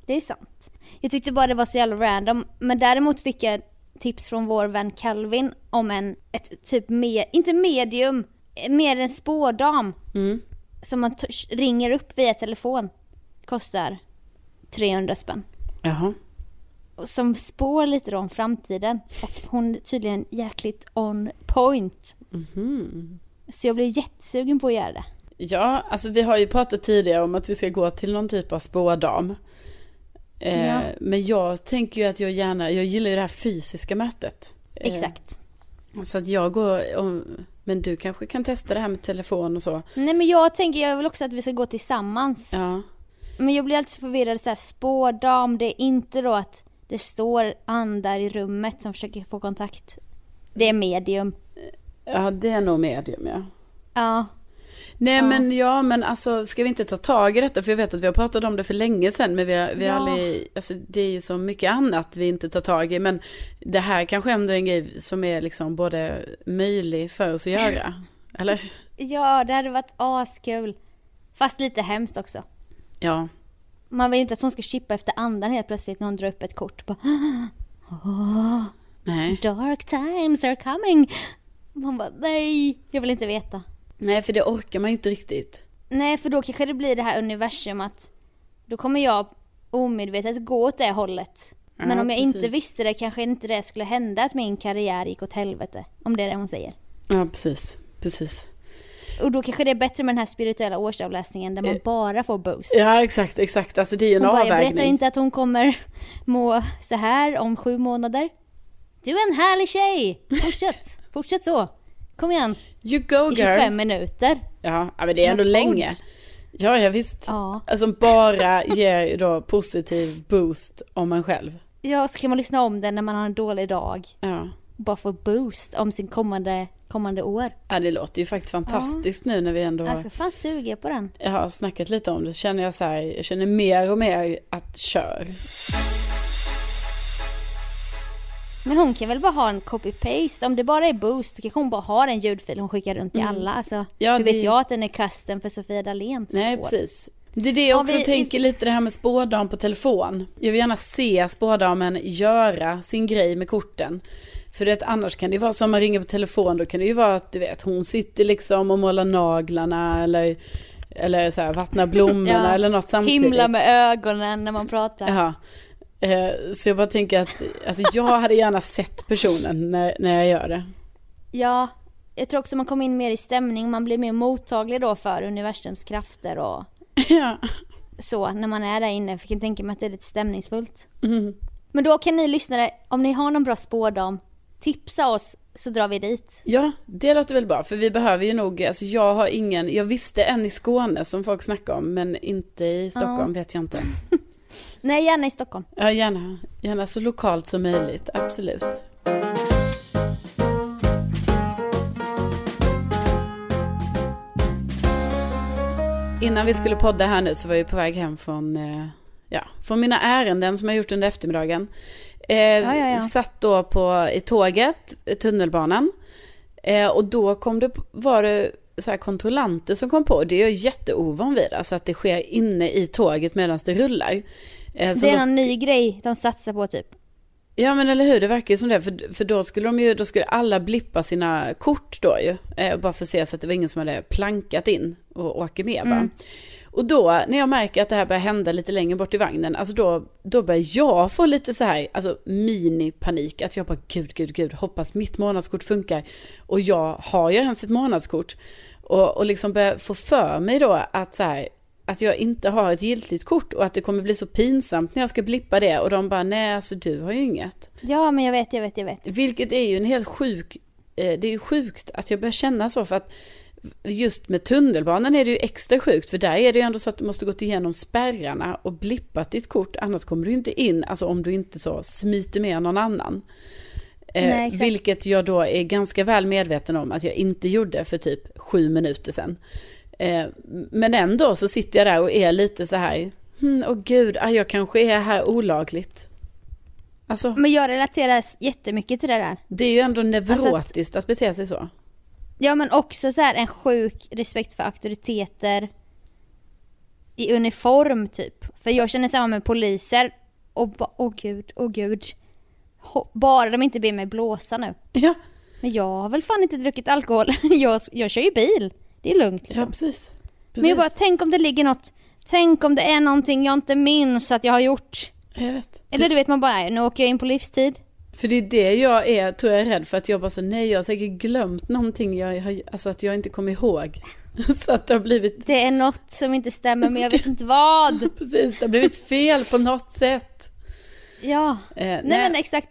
[SPEAKER 2] det är sant. Jag tyckte bara det var så jävla random. Men däremot fick jag tips från vår vän Calvin om en, ett typ med, inte medium, eh, mer en spådam.
[SPEAKER 1] Mm.
[SPEAKER 2] Som man ringer upp via telefon. Kostar 300 spänn.
[SPEAKER 1] Jaha.
[SPEAKER 2] Som spår lite då om framtiden. Och hon är tydligen jäkligt on point.
[SPEAKER 1] Mhm.
[SPEAKER 2] Så jag blev jättesugen på att göra det.
[SPEAKER 1] Ja, alltså vi har ju pratat tidigare om att vi ska gå till någon typ av spådam. Eh,
[SPEAKER 2] Ja.
[SPEAKER 1] Men jag tänker ju att jag gärna, jag gillar ju det här fysiska mötet. Eh,
[SPEAKER 2] Exakt.
[SPEAKER 1] Så att jag går, om, men du kanske kan testa det här med telefon och så.
[SPEAKER 2] Nej men jag tänker, jag vill också att vi ska gå tillsammans.
[SPEAKER 1] Ja.
[SPEAKER 2] Men jag blir alltid förvirrad, så här, spårdam, det är inte då att det står andar i rummet som försöker få kontakt. Det är medium.
[SPEAKER 1] Ja, det är nog medium ja.
[SPEAKER 2] Ja,
[SPEAKER 1] Nej
[SPEAKER 2] Ja.
[SPEAKER 1] men ja, men alltså ska vi inte ta tag i detta? För jag vet att vi har pratat om det för länge sedan. Men vi har, vi har
[SPEAKER 2] Ja.
[SPEAKER 1] aldrig, alltså det är ju så mycket annat vi inte tar tag i. Men det här kanske ändå är en grej som är liksom både möjlig för oss att göra. Eller?
[SPEAKER 2] ja det hade varit askul. Fast lite hemskt också.
[SPEAKER 1] Ja.
[SPEAKER 2] Man vill inte att hon ska chippa efter andan helt plötsligt när hon drar upp ett kort. Bara,
[SPEAKER 1] Nej.
[SPEAKER 2] Dark times are coming. Man bara nej, jag vill inte veta.
[SPEAKER 1] Nej, för det orkar man inte riktigt.
[SPEAKER 2] Nej, för då kanske det blir det här universum att då kommer jag omedvetet gå åt det hållet. Men
[SPEAKER 1] Ja,
[SPEAKER 2] om jag
[SPEAKER 1] precis.
[SPEAKER 2] inte visste det kanske inte det skulle hända att min karriär gick åt helvete. Om det är det hon säger.
[SPEAKER 1] Ja, precis. Precis.
[SPEAKER 2] Och då kanske det är bättre med den här spirituella årsavläsningen där man
[SPEAKER 1] Eh,
[SPEAKER 2] bara får boost.
[SPEAKER 1] Ja, exakt, exakt. Alltså det är ju en
[SPEAKER 2] Hon bara, jag
[SPEAKER 1] avvägning.
[SPEAKER 2] berättar inte att hon kommer må så här om sju månader. Du är en härlig tjej! Fortsätt! Fortsätt så! Kom igen!
[SPEAKER 1] You go
[SPEAKER 2] I
[SPEAKER 1] girl.
[SPEAKER 2] 25 minuter.
[SPEAKER 1] Ja, men det är ändå länge. Ja, ja visst.
[SPEAKER 2] Ja.
[SPEAKER 1] Alltså bara ger då positiv boost om en själv.
[SPEAKER 2] Ja, så kan man lyssna om den när man har en dålig dag.
[SPEAKER 1] Ja.
[SPEAKER 2] Bara få boost om sin kommande, kommande år.
[SPEAKER 1] ja, det låter ju faktiskt fantastiskt nu när vi ändå
[SPEAKER 2] Jag ska fan suga på den.
[SPEAKER 1] jag har snackat lite om det. Så känner jag så här, jag känner mer och mer att kör.
[SPEAKER 2] Men hon kan väl bara ha en copy-paste. Om det bara är boost, då kanske hon bara har en ljudfil hon skickar runt till alla. Alltså,
[SPEAKER 1] Mm. Ja,
[SPEAKER 2] hur
[SPEAKER 1] det-
[SPEAKER 2] vet jag att den är custom för Sofia Daléns
[SPEAKER 1] Nej,
[SPEAKER 2] år?
[SPEAKER 1] precis. Det är det jag
[SPEAKER 2] Ja,
[SPEAKER 1] också
[SPEAKER 2] vi-
[SPEAKER 1] tänker lite det här med spådam på telefon. Jag vill gärna se spådamen göra sin grej med korten. För det annars kan det ju vara som man ringer på telefon, då kan det ju vara att du vet hon sitter liksom och målar naglarna eller, eller så här, vattnar blommorna
[SPEAKER 2] Ja.
[SPEAKER 1] eller något samtidigt.
[SPEAKER 2] Himla med ögonen när man pratar.
[SPEAKER 1] Ja. Eh, Så jag bara tänker att alltså, jag hade gärna sett personen när, när jag gör det.
[SPEAKER 2] Ja, jag tror också man kommer in mer i stämning, man blir mer mottaglig då för universums krafter och
[SPEAKER 1] Ja.
[SPEAKER 2] så när man är där inne. För jag kan tänka mig att det är lite stämningsfullt.
[SPEAKER 1] Mm.
[SPEAKER 2] Men då kan ni lyssnare, om ni har någon bra spådam, tipsa oss så drar vi dit.
[SPEAKER 1] ja, det låter väl bra. För vi behöver ju nog, alltså jag har ingen, jag visste en i Skåne som folk snackar om, men inte i Stockholm vet jag inte.
[SPEAKER 2] Nej, gärna i Stockholm.
[SPEAKER 1] Ja, gärna, gärna så lokalt som möjligt, absolut. Innan vi skulle podda här nu så var jag på väg hem från, eh, ja, från mina ärenden som jag gjort under eftermiddagen. Eh,
[SPEAKER 2] ja, ja.
[SPEAKER 1] Satt då på, i tåget, tunnelbanan. Eh, och då kom det, var det så här kontrollanter som kom på. Det är jag jätteovan vid, alltså att det sker inne i tåget medan det rullar. Eh,
[SPEAKER 2] det är någon ny grej de satsar på typ.
[SPEAKER 1] Ja men eller hur, det verkar ju som det. För, för då skulle de ju, då skulle alla blippa sina kort då ju. Eh, bara för att se så att det var ingen som hade plankat in och åker med va. Och då när jag märker att det här börjar hända lite längre bort i vagnen, alltså då, då börjar jag få lite så här, alltså mini-panik. Att jag bara gud, gud, gud, hoppas mitt månadskort funkar. Och jag har ju ens ett månadskort. Och, och liksom börjar få för mig då att så här, att jag inte har ett giltigt kort och att det kommer bli så pinsamt när jag ska blippa det. Och de bara, nej alltså du har ju inget.
[SPEAKER 2] Ja, men jag vet, jag vet, jag vet.
[SPEAKER 1] Vilket är ju en helt sjuk, eh, det är ju sjukt att jag börjar känna så för att just med tunnelbanan är det ju extra sjukt för där är det ju ändå så att du måste gått igenom spärrarna och blippat ditt kort annars kommer du inte in, alltså om du inte så smiter med någon annan. Eh,
[SPEAKER 2] Nej,
[SPEAKER 1] vilket jag då är ganska väl medveten om att jag inte gjorde för typ sju minuter sedan. Eh, men ändå så sitter jag där och är lite så här, hm, åh gud, ah, jag kanske är här olagligt. Alltså,
[SPEAKER 2] Men jag relaterar jättemycket till det där.
[SPEAKER 1] det är ju ändå
[SPEAKER 2] Alltså
[SPEAKER 1] neurotiskt att bete sig så.
[SPEAKER 2] Ja, men också så här en sjuk respekt för auktoriteter i uniform typ. För jag känner samma med poliser och ba- åh gud, åh gud. Bara de inte ber mig blåsa nu.
[SPEAKER 1] Ja,
[SPEAKER 2] Men jag har väl fan inte druckit alkohol. Jag, jag kör ju bil. Det är lugnt
[SPEAKER 1] ja
[SPEAKER 2] liksom.
[SPEAKER 1] precis. precis.
[SPEAKER 2] Men jag bara, tänk om det ligger något. Tänk om det är någonting jag inte minns att jag har gjort.
[SPEAKER 1] Jag vet.
[SPEAKER 2] Eller du vet man bara, "Nej, nu åker jag in på livstid.
[SPEAKER 1] För det är det jag är, tror jag är rädd för. Att jag bara så, nej jag har säkert glömt någonting. Jag har, alltså att jag inte kommer ihåg. Så att det har blivit,
[SPEAKER 2] Det är något som inte stämmer men jag vet inte vad.
[SPEAKER 1] precis, det har blivit fel på något sätt.
[SPEAKER 2] Ja,
[SPEAKER 1] Eh,
[SPEAKER 2] nej, men exakt.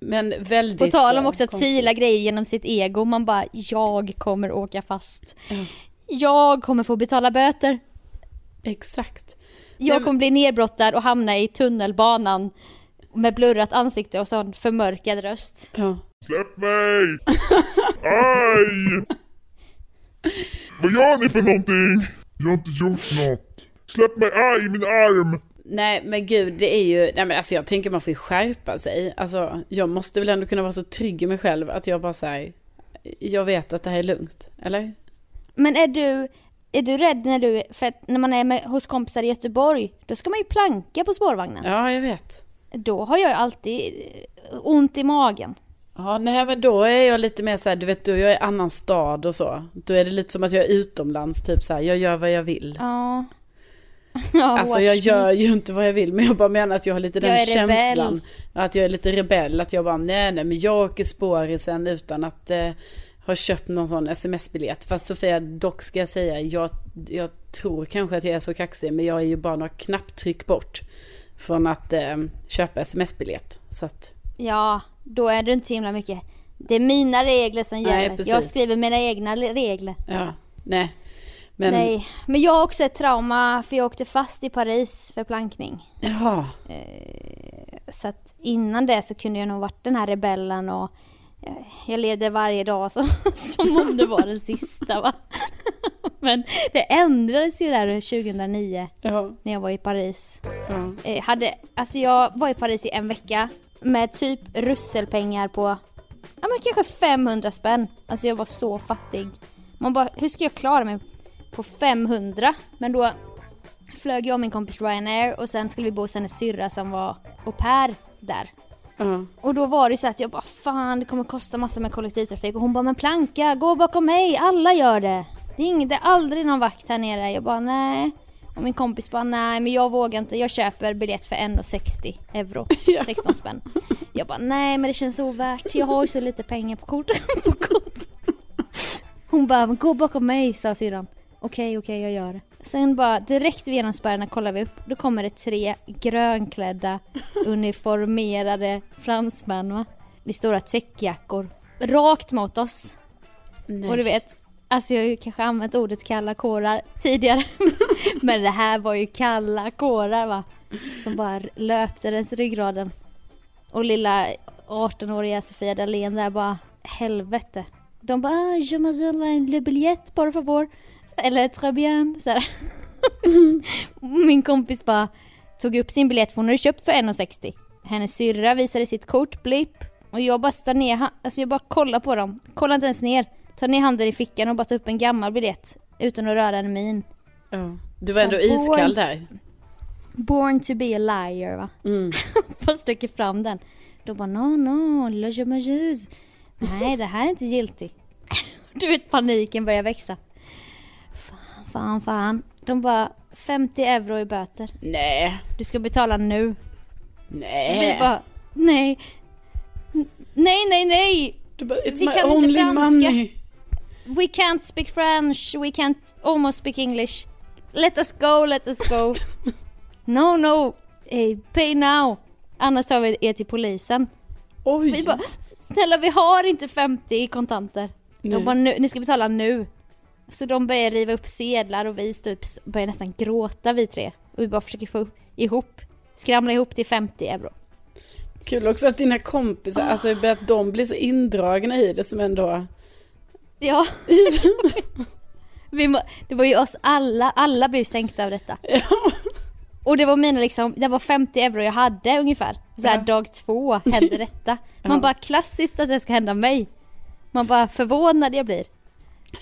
[SPEAKER 1] men väldigt...
[SPEAKER 2] På tal om också att
[SPEAKER 1] konstigt.
[SPEAKER 2] sila grejer genom sitt ego. Man bara, jag kommer åka fast.
[SPEAKER 1] Ja.
[SPEAKER 2] Jag kommer få betala böter.
[SPEAKER 1] Exakt.
[SPEAKER 2] Jag kommer bli nedbrottad och hamna i tunnelbanan med blurrat ansikte och sån förmörkad röst.
[SPEAKER 1] Ja.
[SPEAKER 3] Släpp mig! Aj! Vad gör ni för någonting? Jag har inte gjort något. Släpp mig, aj, min arm!
[SPEAKER 1] Nej men gud, det är ju, nej men alltså jag tänker man får ju skärpa sig. Alltså jag måste väl ändå kunna vara så trygg i mig själv att jag bara säger, jag vet att det här är lugnt, eller?
[SPEAKER 2] Men är du, är du rädd när du, för att när man är med, hos kompisar i Göteborg, då ska man ju planka på spårvagnen.
[SPEAKER 1] Ja, jag vet.
[SPEAKER 2] Då har jag alltid eh, ont i magen.
[SPEAKER 1] Ja, nej men då är jag lite mer så här, du vet, är jag i annan stad och så. Då är det lite som att jag är utomlands, typ så här, jag gör vad jag vill.
[SPEAKER 2] Ja. ja
[SPEAKER 1] Alltså jag gör ju inte vad jag vill, men jag bara menar att jag har lite den
[SPEAKER 2] är rebell.
[SPEAKER 1] känslan. Att jag är lite rebell, att jag bara, nej nej, men jag åker spårisen utan att eh, ha köpt någon sån sms-biljett. Fast Sofia, dock ska jag säga, jag, jag tror kanske att jag är så kaxig, men jag är ju bara några knapptryck bort från att eh, köpa sms-biljett. Så att,
[SPEAKER 2] Ja, då är det inte så himla mycket. Det är mina regler som
[SPEAKER 1] Nej,
[SPEAKER 2] gäller.
[SPEAKER 1] precis.
[SPEAKER 2] jag skriver mina egna le- regler.
[SPEAKER 1] ja, nej. Men,
[SPEAKER 2] Nej, men jag har också ett trauma för jag åkte fast i Paris för plankning.
[SPEAKER 1] jaha.
[SPEAKER 2] Så att innan det så kunde jag nog varit den här rebellen och eh, jag levde varje dag som, som om det var den sista va. Men det ändrades ju där 2009
[SPEAKER 1] Ja,
[SPEAKER 2] när jag var i Paris.
[SPEAKER 1] ja.
[SPEAKER 2] Eh, hade, alltså jag var i Paris i en vecka med typ russelpengar på ja, men kanske 500 spänn. Alltså jag var så fattig. Man bara, hur ska jag klara mig på 500? Men då flög jag och min kompis Ryanair och sen skulle vi bo hos hennes syrra som var au pair där.
[SPEAKER 1] Ja.
[SPEAKER 2] Och då var det så att jag bara fan det kommer kosta massor med kollektivtrafik och hon bara men planka, gå bakom mig, alla gör det. Det är, inget, det är aldrig någon vakt här nere. Jag bara nej. Och min kompis bara nej men jag vågar inte, jag köper biljett för 1,60 euro, 16 spänn. Jag bara nej men det känns ovärt, jag har ju så lite pengar på kort. på kort. Hon bara men gå bakom mig sa syrran. Okej okej jag gör det. Sen bara direkt vid genomspärrarna kollar vi upp, då kommer det tre grönklädda uniformerade fransmän va. I stora täckjackor. Rakt mot oss.
[SPEAKER 1] Nej.
[SPEAKER 2] Och du vet, alltså jag har ju kanske använt ordet kalla kårar tidigare. Men det här var ju kalla kårar va. Som bara löpte längs ryggraden. Och lilla 18-åriga Sofia Dalén där bara, helvete. De bara, ah, je m'appelle le biljett por favor. Eller très bien. Så här. Min kompis bara tog upp sin biljett för hon hade köpt för 1,60. Hennes syrra visade sitt kort, blipp. Och jag bara stannade ner, alltså jag bara kollade på dem. Kollade inte ens ner. Tar ner handen i fickan och bara tar upp en gammal biljett. Utan att röra en min.
[SPEAKER 1] Ja. Du var ändå
[SPEAKER 2] born-
[SPEAKER 1] iskall där.
[SPEAKER 2] Born to be a liar va.
[SPEAKER 1] Mm.
[SPEAKER 2] Bara sträcker fram den. De bara no no, la je m'amuse. Nej det här är inte giltigt. Du vet paniken börjar växa. Fan, fan, fan. De bara 50 euro i böter.
[SPEAKER 1] Nej.
[SPEAKER 2] Du ska betala nu.
[SPEAKER 1] Nej.
[SPEAKER 2] Vi bara nej. Nej, nej, nej!
[SPEAKER 1] du bara, It's
[SPEAKER 2] vi
[SPEAKER 1] my
[SPEAKER 2] kan inte
[SPEAKER 1] only
[SPEAKER 2] franska.
[SPEAKER 1] money.
[SPEAKER 2] We can't speak French, we can't almost speak English. Let us go, let us go. no, no, eh, pay now. Annars tar vi er till polisen.
[SPEAKER 1] Oj.
[SPEAKER 2] Vi bara, snälla vi har inte 50 i kontanter. De
[SPEAKER 1] Nej.
[SPEAKER 2] bara, nu, ni ska betala nu. Så de börjar riva upp sedlar och vi typ börjar nästan gråta vi tre. Och vi bara försöker få ihop, skramla ihop till 50 euro.
[SPEAKER 1] Kul också att dina kompisar, alltså att de blir så indragna i det som ändå...
[SPEAKER 2] Ja. må, det var ju oss alla, alla blev sänkta av detta.
[SPEAKER 1] Ja.
[SPEAKER 2] Och det var mina liksom, det var 50 euro jag hade ungefär. Så här
[SPEAKER 1] Ja.
[SPEAKER 2] dag två hände detta. Man
[SPEAKER 1] Ja.
[SPEAKER 2] bara klassiskt att det ska hända mig. Man bara förvånad jag blir.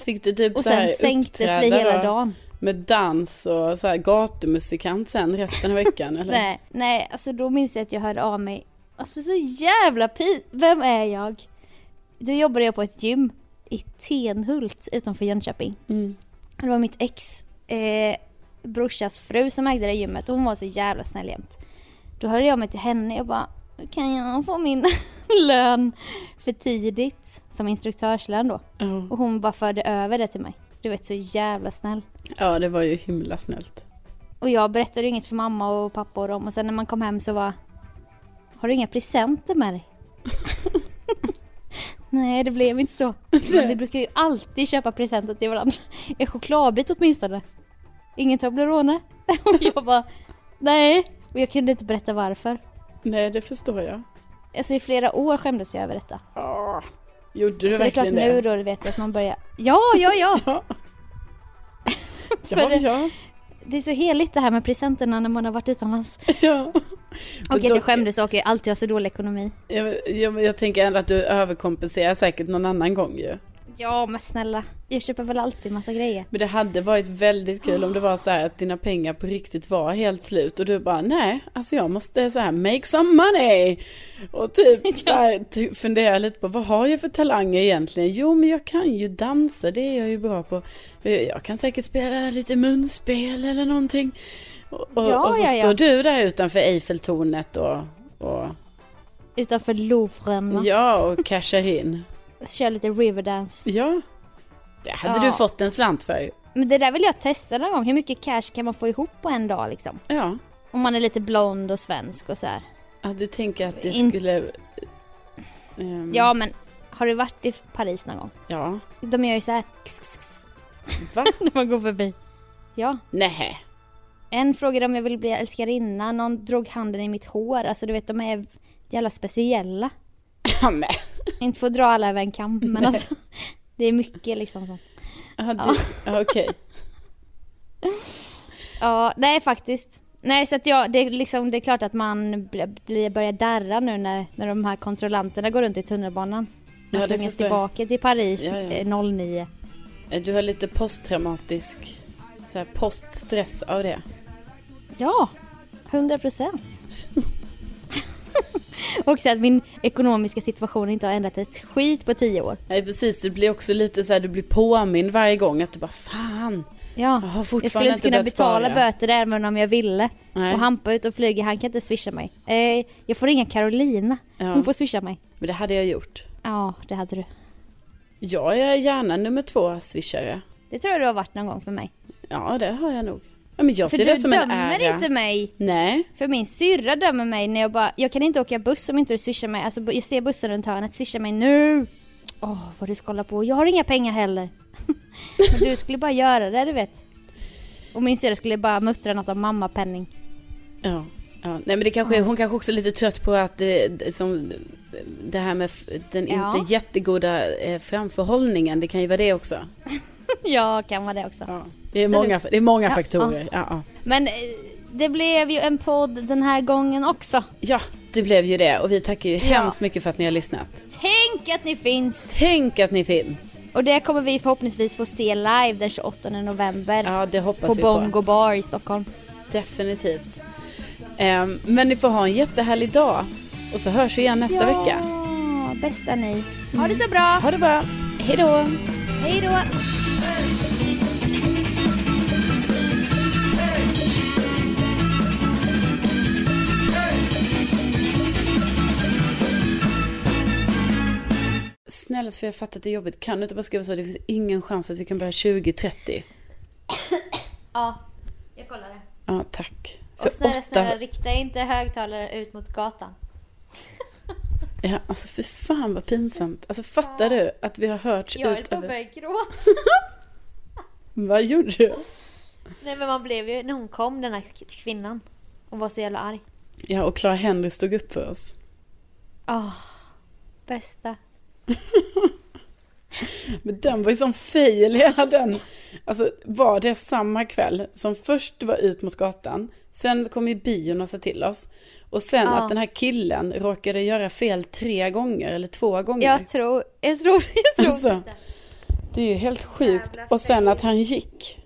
[SPEAKER 1] Fick du typ
[SPEAKER 2] Och
[SPEAKER 1] så
[SPEAKER 2] sen sänktes vi hela
[SPEAKER 1] då
[SPEAKER 2] dagen.
[SPEAKER 1] Med dans och så här gatumusikant sen resten av veckan eller?
[SPEAKER 2] Nej, nej, alltså då minns jag att jag hörde av mig. Alltså så jävla pi... Vem är jag? Då jobbade jag på ett gym i Tenhult utanför Jönköping.
[SPEAKER 1] Mm.
[SPEAKER 2] Det var mitt ex eh, brorsas fru som ägde det gymmet och hon var så jävla snäll jämt. Då hörde jag mig till henne och bara kan jag få min lön för tidigt som instruktörslön då?
[SPEAKER 1] Ja.
[SPEAKER 2] Och hon bara förde över det till mig. Du vet så jävla snäll.
[SPEAKER 1] ja, det var ju himla snällt.
[SPEAKER 2] Och jag berättade inget för mamma och pappa och dem och sen när man kom hem så var Har du inga presenter med dig? Nej det blev inte så. Men vi brukar ju alltid köpa presenter till varandra. En chokladbit åtminstone. Ingen Toblerone. Och jag bara Nej. Och jag kunde inte berätta varför.
[SPEAKER 1] Nej, det förstår jag.
[SPEAKER 2] Alltså i flera år skämdes jag över detta.
[SPEAKER 1] Ja. Gjorde du
[SPEAKER 2] så det är klart
[SPEAKER 1] verkligen
[SPEAKER 2] nu
[SPEAKER 1] det?
[SPEAKER 2] då vet att man börjar Ja, ja, ja!
[SPEAKER 1] Ja. Ja,
[SPEAKER 2] det-. Det är så heligt det här med presenterna när man har varit utomlands.
[SPEAKER 1] ja.
[SPEAKER 2] Och att jag skämdes och alltid har så dålig ekonomi.
[SPEAKER 1] Jag, jag, jag tänker ändå att du överkompenserar säkert någon annan gång ju.
[SPEAKER 2] Ja men snälla, jag köper väl alltid massa grejer.
[SPEAKER 1] Men det hade varit väldigt kul om det var så här att dina pengar på riktigt var helt slut och du bara nej, alltså jag måste så här make some money. Och typ så här, ty- fundera lite på vad har jag för talanger egentligen? Jo men jag kan ju dansa, det är jag ju bra på. Jag kan säkert spela lite munspel eller någonting. Och,
[SPEAKER 2] Ja,
[SPEAKER 1] och så
[SPEAKER 2] ja, ja.
[SPEAKER 1] står du där utanför Eiffeltornet och, och
[SPEAKER 2] Utanför Louvren
[SPEAKER 1] ja, och cashar in.
[SPEAKER 2] Kör lite Riverdance.
[SPEAKER 1] Ja, det hade
[SPEAKER 2] Ja.
[SPEAKER 1] du fått en slant för.
[SPEAKER 2] Men det där vill jag testa någon gång. Hur mycket cash kan man få ihop på en dag liksom?
[SPEAKER 1] Ja.
[SPEAKER 2] Om man är lite blond och svensk och så här.
[SPEAKER 1] Ja, du tänker att det
[SPEAKER 2] In-
[SPEAKER 1] skulle... ehm,
[SPEAKER 2] Ja men har du varit i Paris någon gång?
[SPEAKER 1] Ja.
[SPEAKER 2] De gör ju så här kss, kss, kss,
[SPEAKER 1] Va?
[SPEAKER 2] när man går förbi. Ja.
[SPEAKER 1] Nej.
[SPEAKER 2] En frågade om jag ville bli älskarinna, någon drog handen i mitt hår. Alltså du vet de är jävla speciella.
[SPEAKER 1] Ja, men.
[SPEAKER 2] Inte för att dra alla över en kam men alltså. Det är mycket liksom sånt.
[SPEAKER 1] Ja, du... ja. Okej.
[SPEAKER 2] Ja, nej faktiskt. Nej så att jag, det är liksom, det är klart att man bl- blir, börjar darra nu när, när de här kontrollanterna går runt i tunnelbanan.
[SPEAKER 1] Ja,
[SPEAKER 2] Man
[SPEAKER 1] det
[SPEAKER 2] slungas
[SPEAKER 1] jag.
[SPEAKER 2] tillbaka till Paris
[SPEAKER 1] Ja, ja.
[SPEAKER 2] eh, 09.
[SPEAKER 1] Du har lite posttraumatisk så här poststress av det.
[SPEAKER 2] Ja, 100 procent. också att min ekonomiska situation inte har ändrat ett skit på tio år.
[SPEAKER 1] Nej precis, det blir också lite så här, du blir påmind varje gång att du bara fan.
[SPEAKER 2] Ja,
[SPEAKER 1] Jag har
[SPEAKER 2] jag skulle inte kunna betala
[SPEAKER 1] spara.
[SPEAKER 2] böter även om jag ville.
[SPEAKER 1] Nej.
[SPEAKER 2] Och Hampa ut och flyger, han kan inte swisha mig. Eh, jag får ringa Carolina,
[SPEAKER 1] Ja.
[SPEAKER 2] hon får swisha mig.
[SPEAKER 1] Men det hade jag gjort.
[SPEAKER 2] Ja, det hade du.
[SPEAKER 1] Jag är gärna nummer två swishare.
[SPEAKER 2] Det tror jag du har varit någon gång för mig.
[SPEAKER 1] Ja, det har jag nog. Ja, men jag
[SPEAKER 2] För
[SPEAKER 1] ser
[SPEAKER 2] du
[SPEAKER 1] det som en
[SPEAKER 2] dömer inte mig.
[SPEAKER 1] Nej,
[SPEAKER 2] För min syrra dömer mig när jag bara, jag kan inte åka buss om inte du swishar mig. Alltså jag ser bussen runt hörnet, swisha mig nu. Åh, vad du ska hålla på. Jag har inga pengar heller. Men du skulle bara göra det, du vet. Och min syrra skulle bara muttra något om mammapenning.
[SPEAKER 1] Ja, ja. Nej men det kanske, hon kanske också är lite trött på att det, det- som, det här med den
[SPEAKER 2] Ja.
[SPEAKER 1] inte jättegoda eh, framförhållningen, det kan ju vara det också.
[SPEAKER 2] ja, kan vara det också.
[SPEAKER 1] Ja. Det, är
[SPEAKER 2] Absolut.
[SPEAKER 1] många, det är många faktorer. Ja. Ja,
[SPEAKER 2] Men eh, det blev ju en podd den här gången också.
[SPEAKER 1] ja, det blev ju det och vi tackar ju hemskt mycket för att ni har lyssnat.
[SPEAKER 2] Tänk att ni finns!
[SPEAKER 1] Tänk att ni finns!
[SPEAKER 2] Och det kommer vi förhoppningsvis få se live den 28 november.
[SPEAKER 1] Ja, det hoppas
[SPEAKER 2] på
[SPEAKER 1] vi
[SPEAKER 2] Bongo
[SPEAKER 1] på.
[SPEAKER 2] Bar i Stockholm.
[SPEAKER 1] Definitivt. Ehm, men ni får ha en jättehärlig dag och så hörs vi igen nästa vecka.
[SPEAKER 2] Ja, bästa ni. Ha det så bra!
[SPEAKER 1] Ha det bra. Hej då!
[SPEAKER 2] Hej då!
[SPEAKER 1] Snälla för jag fattar att det är jobbigt. Kan du inte bara skriva så? Det finns ingen chans att vi kan börja 2030.
[SPEAKER 2] Ja, jag kollar det.
[SPEAKER 1] Ja, tack.
[SPEAKER 2] Och snälla, snälla, rikta inte högtalare ut mot gatan.
[SPEAKER 1] Ja, alltså för fan vad pinsamt. Alltså fattar du att vi har hörts
[SPEAKER 2] Jag höll
[SPEAKER 1] ut
[SPEAKER 2] på att börja gråta.
[SPEAKER 1] Vad gjorde du?
[SPEAKER 2] Nej men man blev ju, när hon kom den här kvinnan, och var så jävla arg.
[SPEAKER 1] Ja, och Clara Henry stod upp för oss.
[SPEAKER 2] Åh, bästa.
[SPEAKER 1] Men den var ju som fail hela den. Alltså var det samma kväll som först var ut mot gatan. Sen kom ju bion och sa till oss. Och sen
[SPEAKER 2] Ja.
[SPEAKER 1] att den här killen råkade göra fel tre gånger eller två gånger.
[SPEAKER 2] Jag tror, jag tror, jag tror
[SPEAKER 1] Alltså,
[SPEAKER 2] inte.
[SPEAKER 1] det är ju helt sjukt. Och sen att han gick.